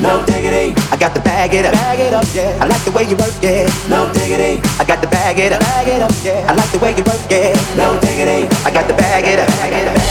no diggity. I got to bag it up, bag it up, yeah. I like the way you work yeah. no diggity. I got to bag it up, bag it up, yeah. I like the way you work yeah. no diggity. I got to bag it up, bag it up.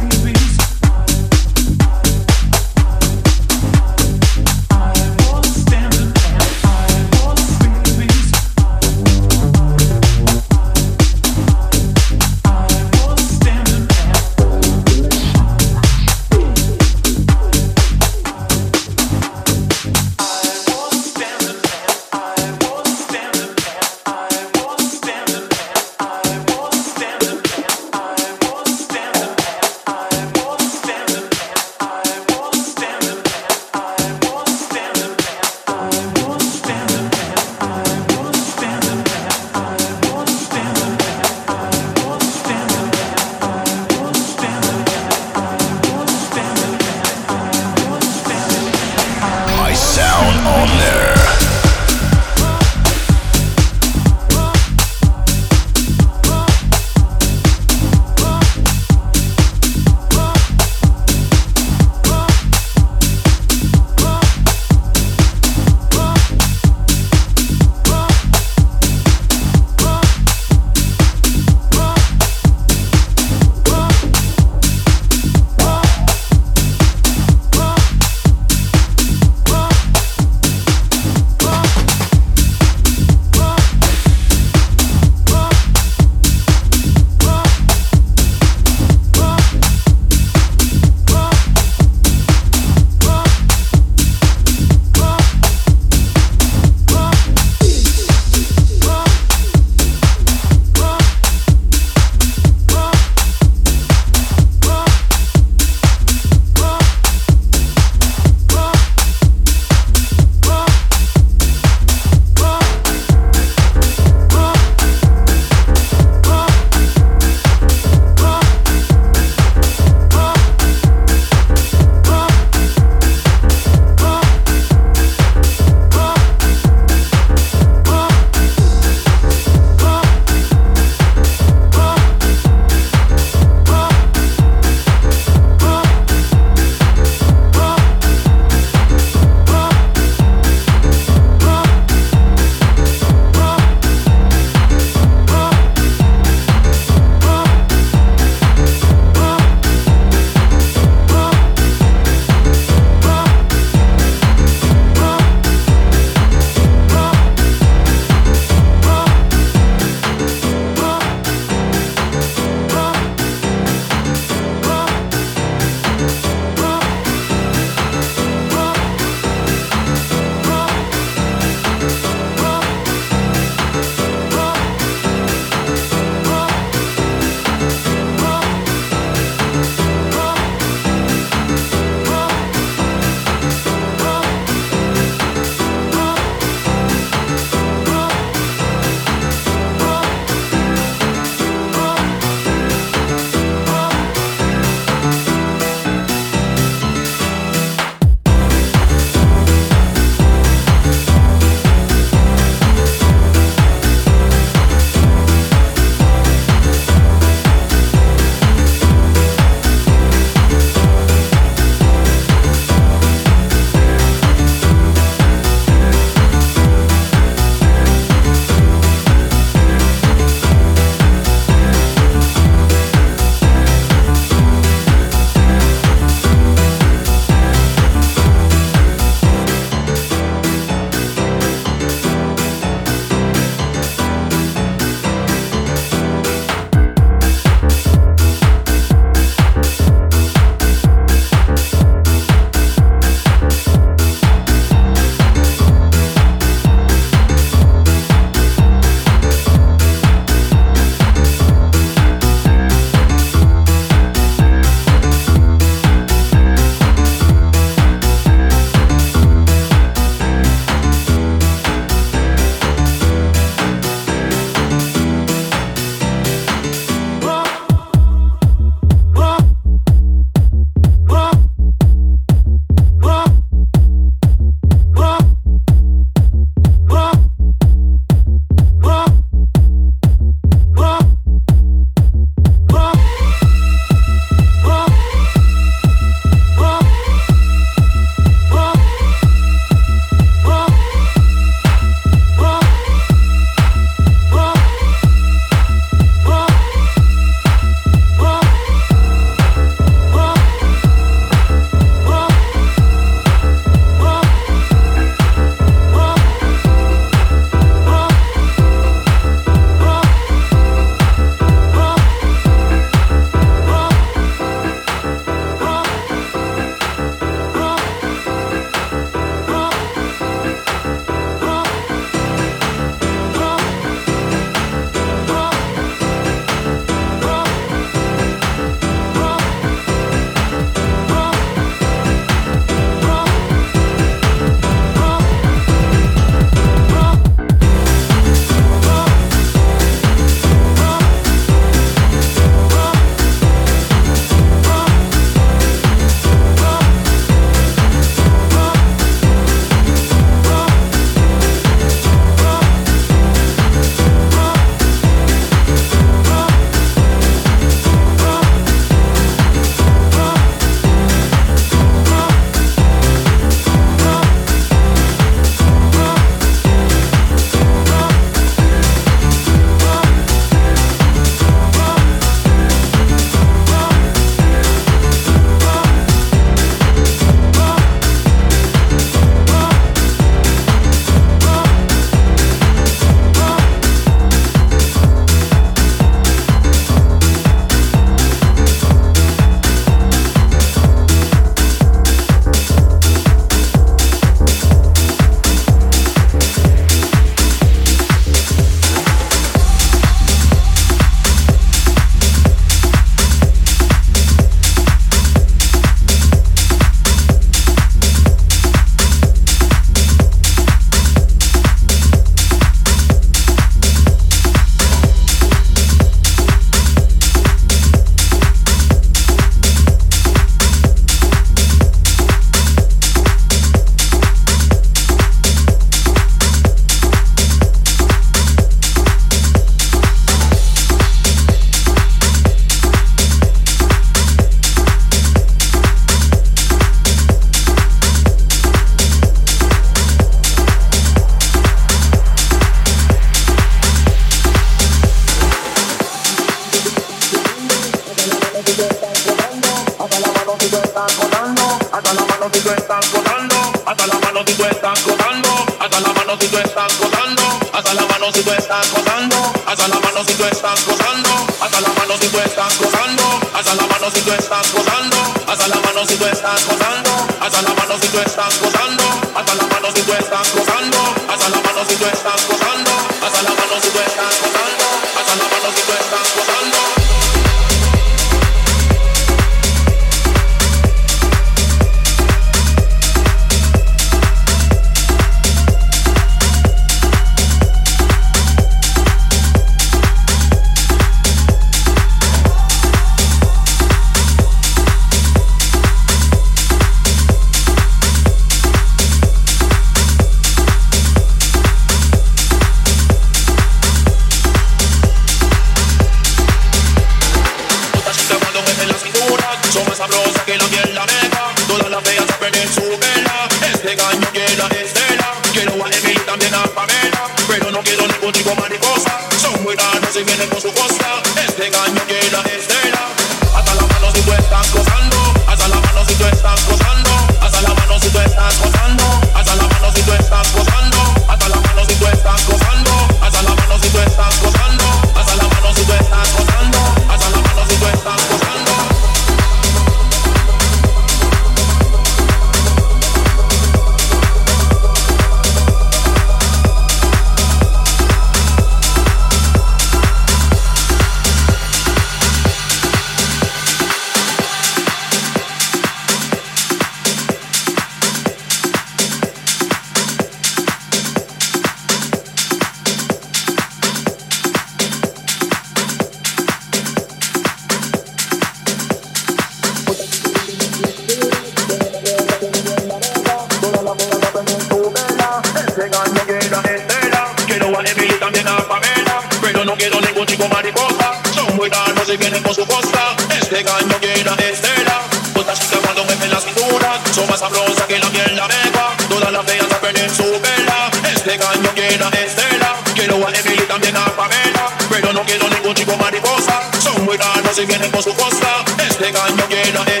Soba sabrosa que la piel la mega. Todas las feas a perder su vela. Este caño llena estela. Quiero a Emily también a Pamela. Pero no quiero ningún chico mariposa. Son muy raros y vienen con su costa. Este caño llena estela.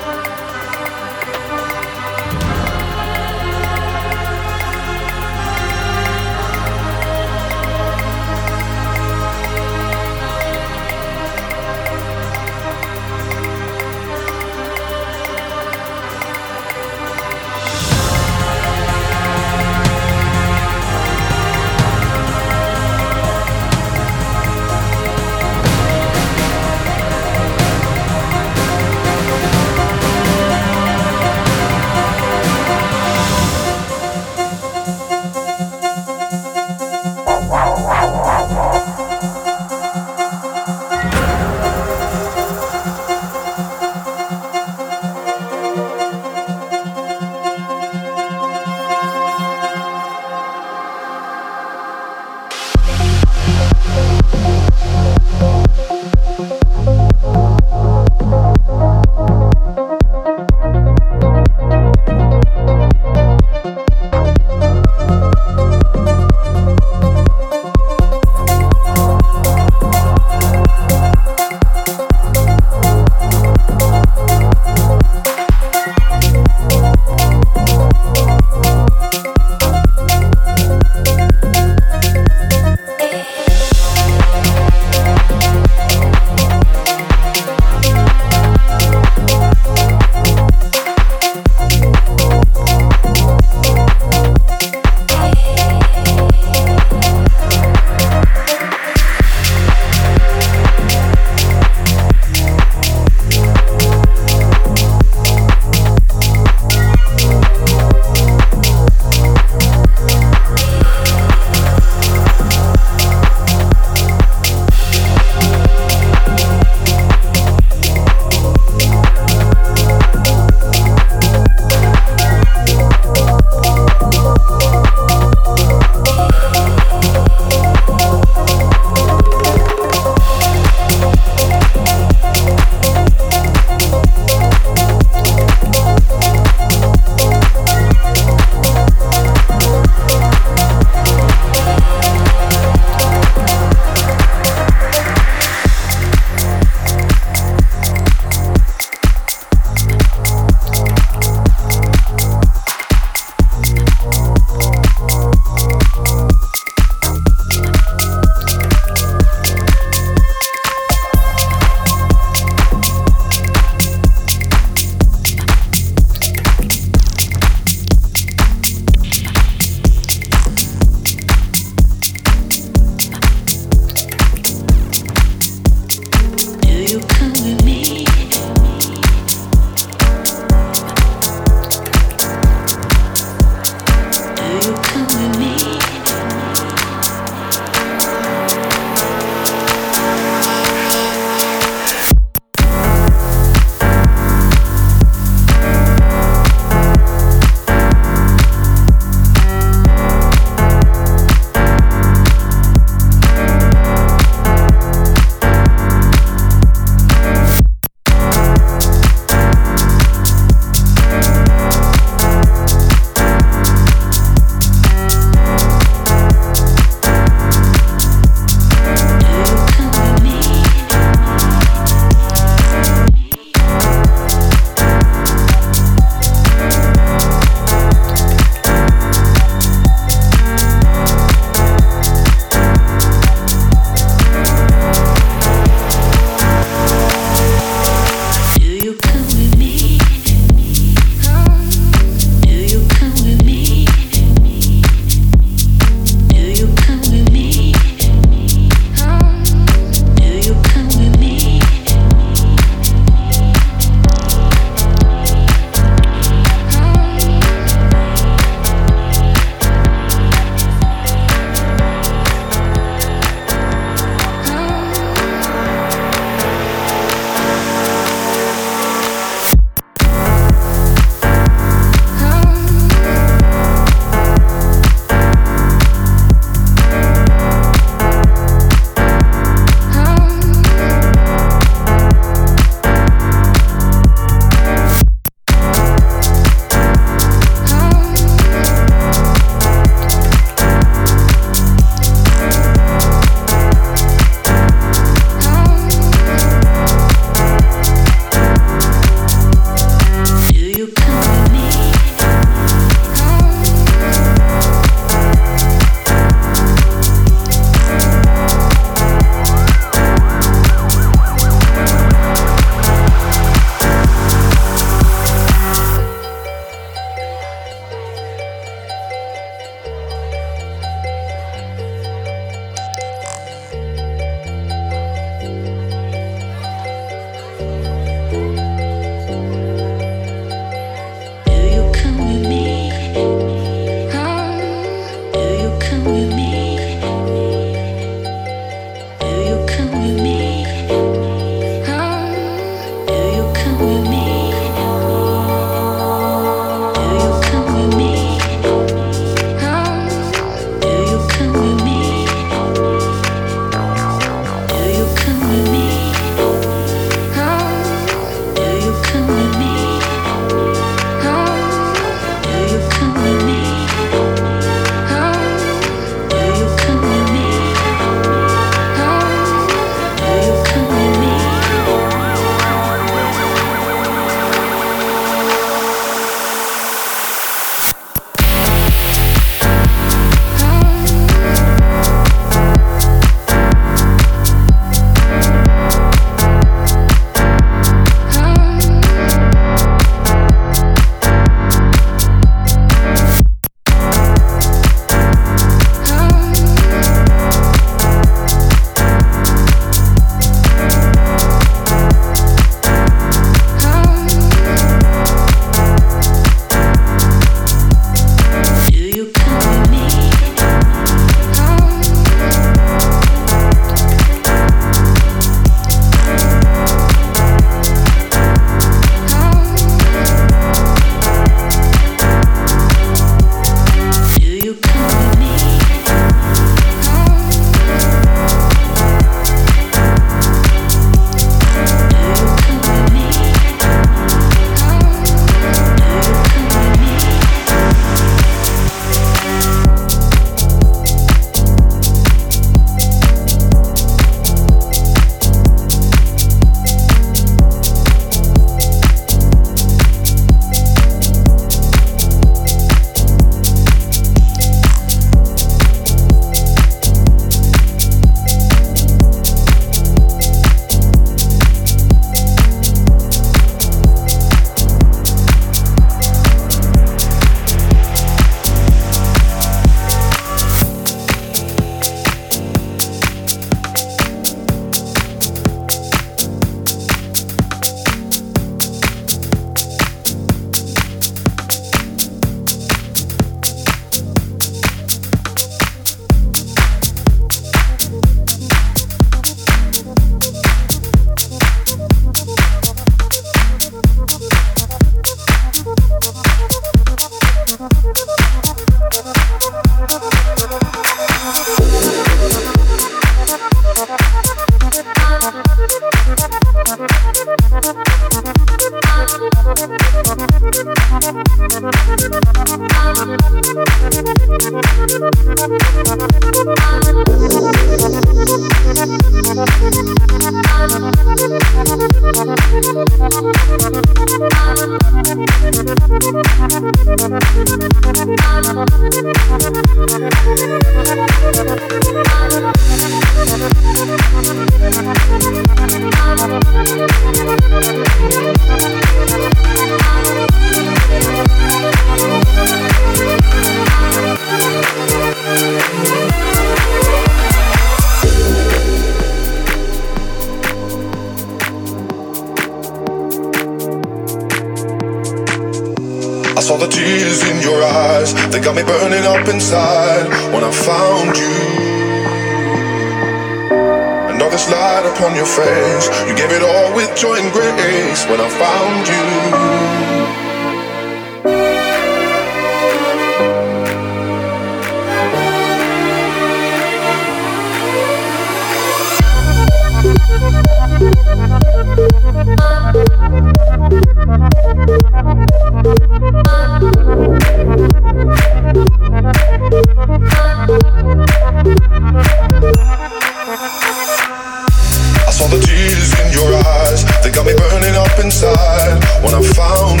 saw the tears in your eyes. They got me burning up inside when I found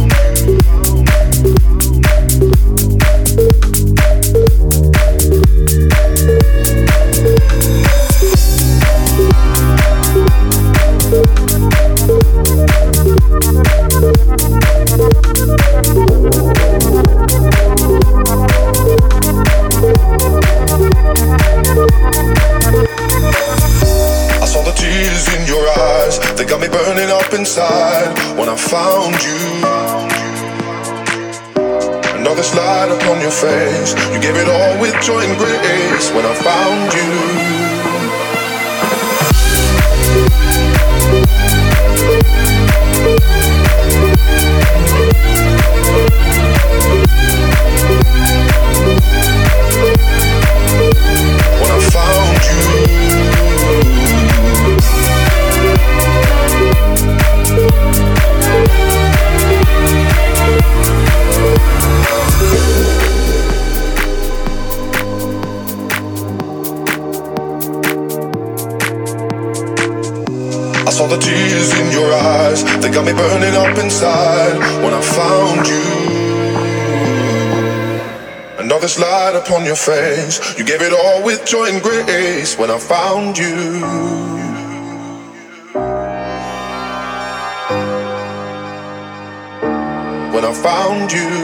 you. inside when I found you. Another slide upon your face. You gave it all with joy and grace when I found you. When I found you got me burning up inside when I found you. Another slide upon your face. You gave it all with joy and grace when I found you. when I found you.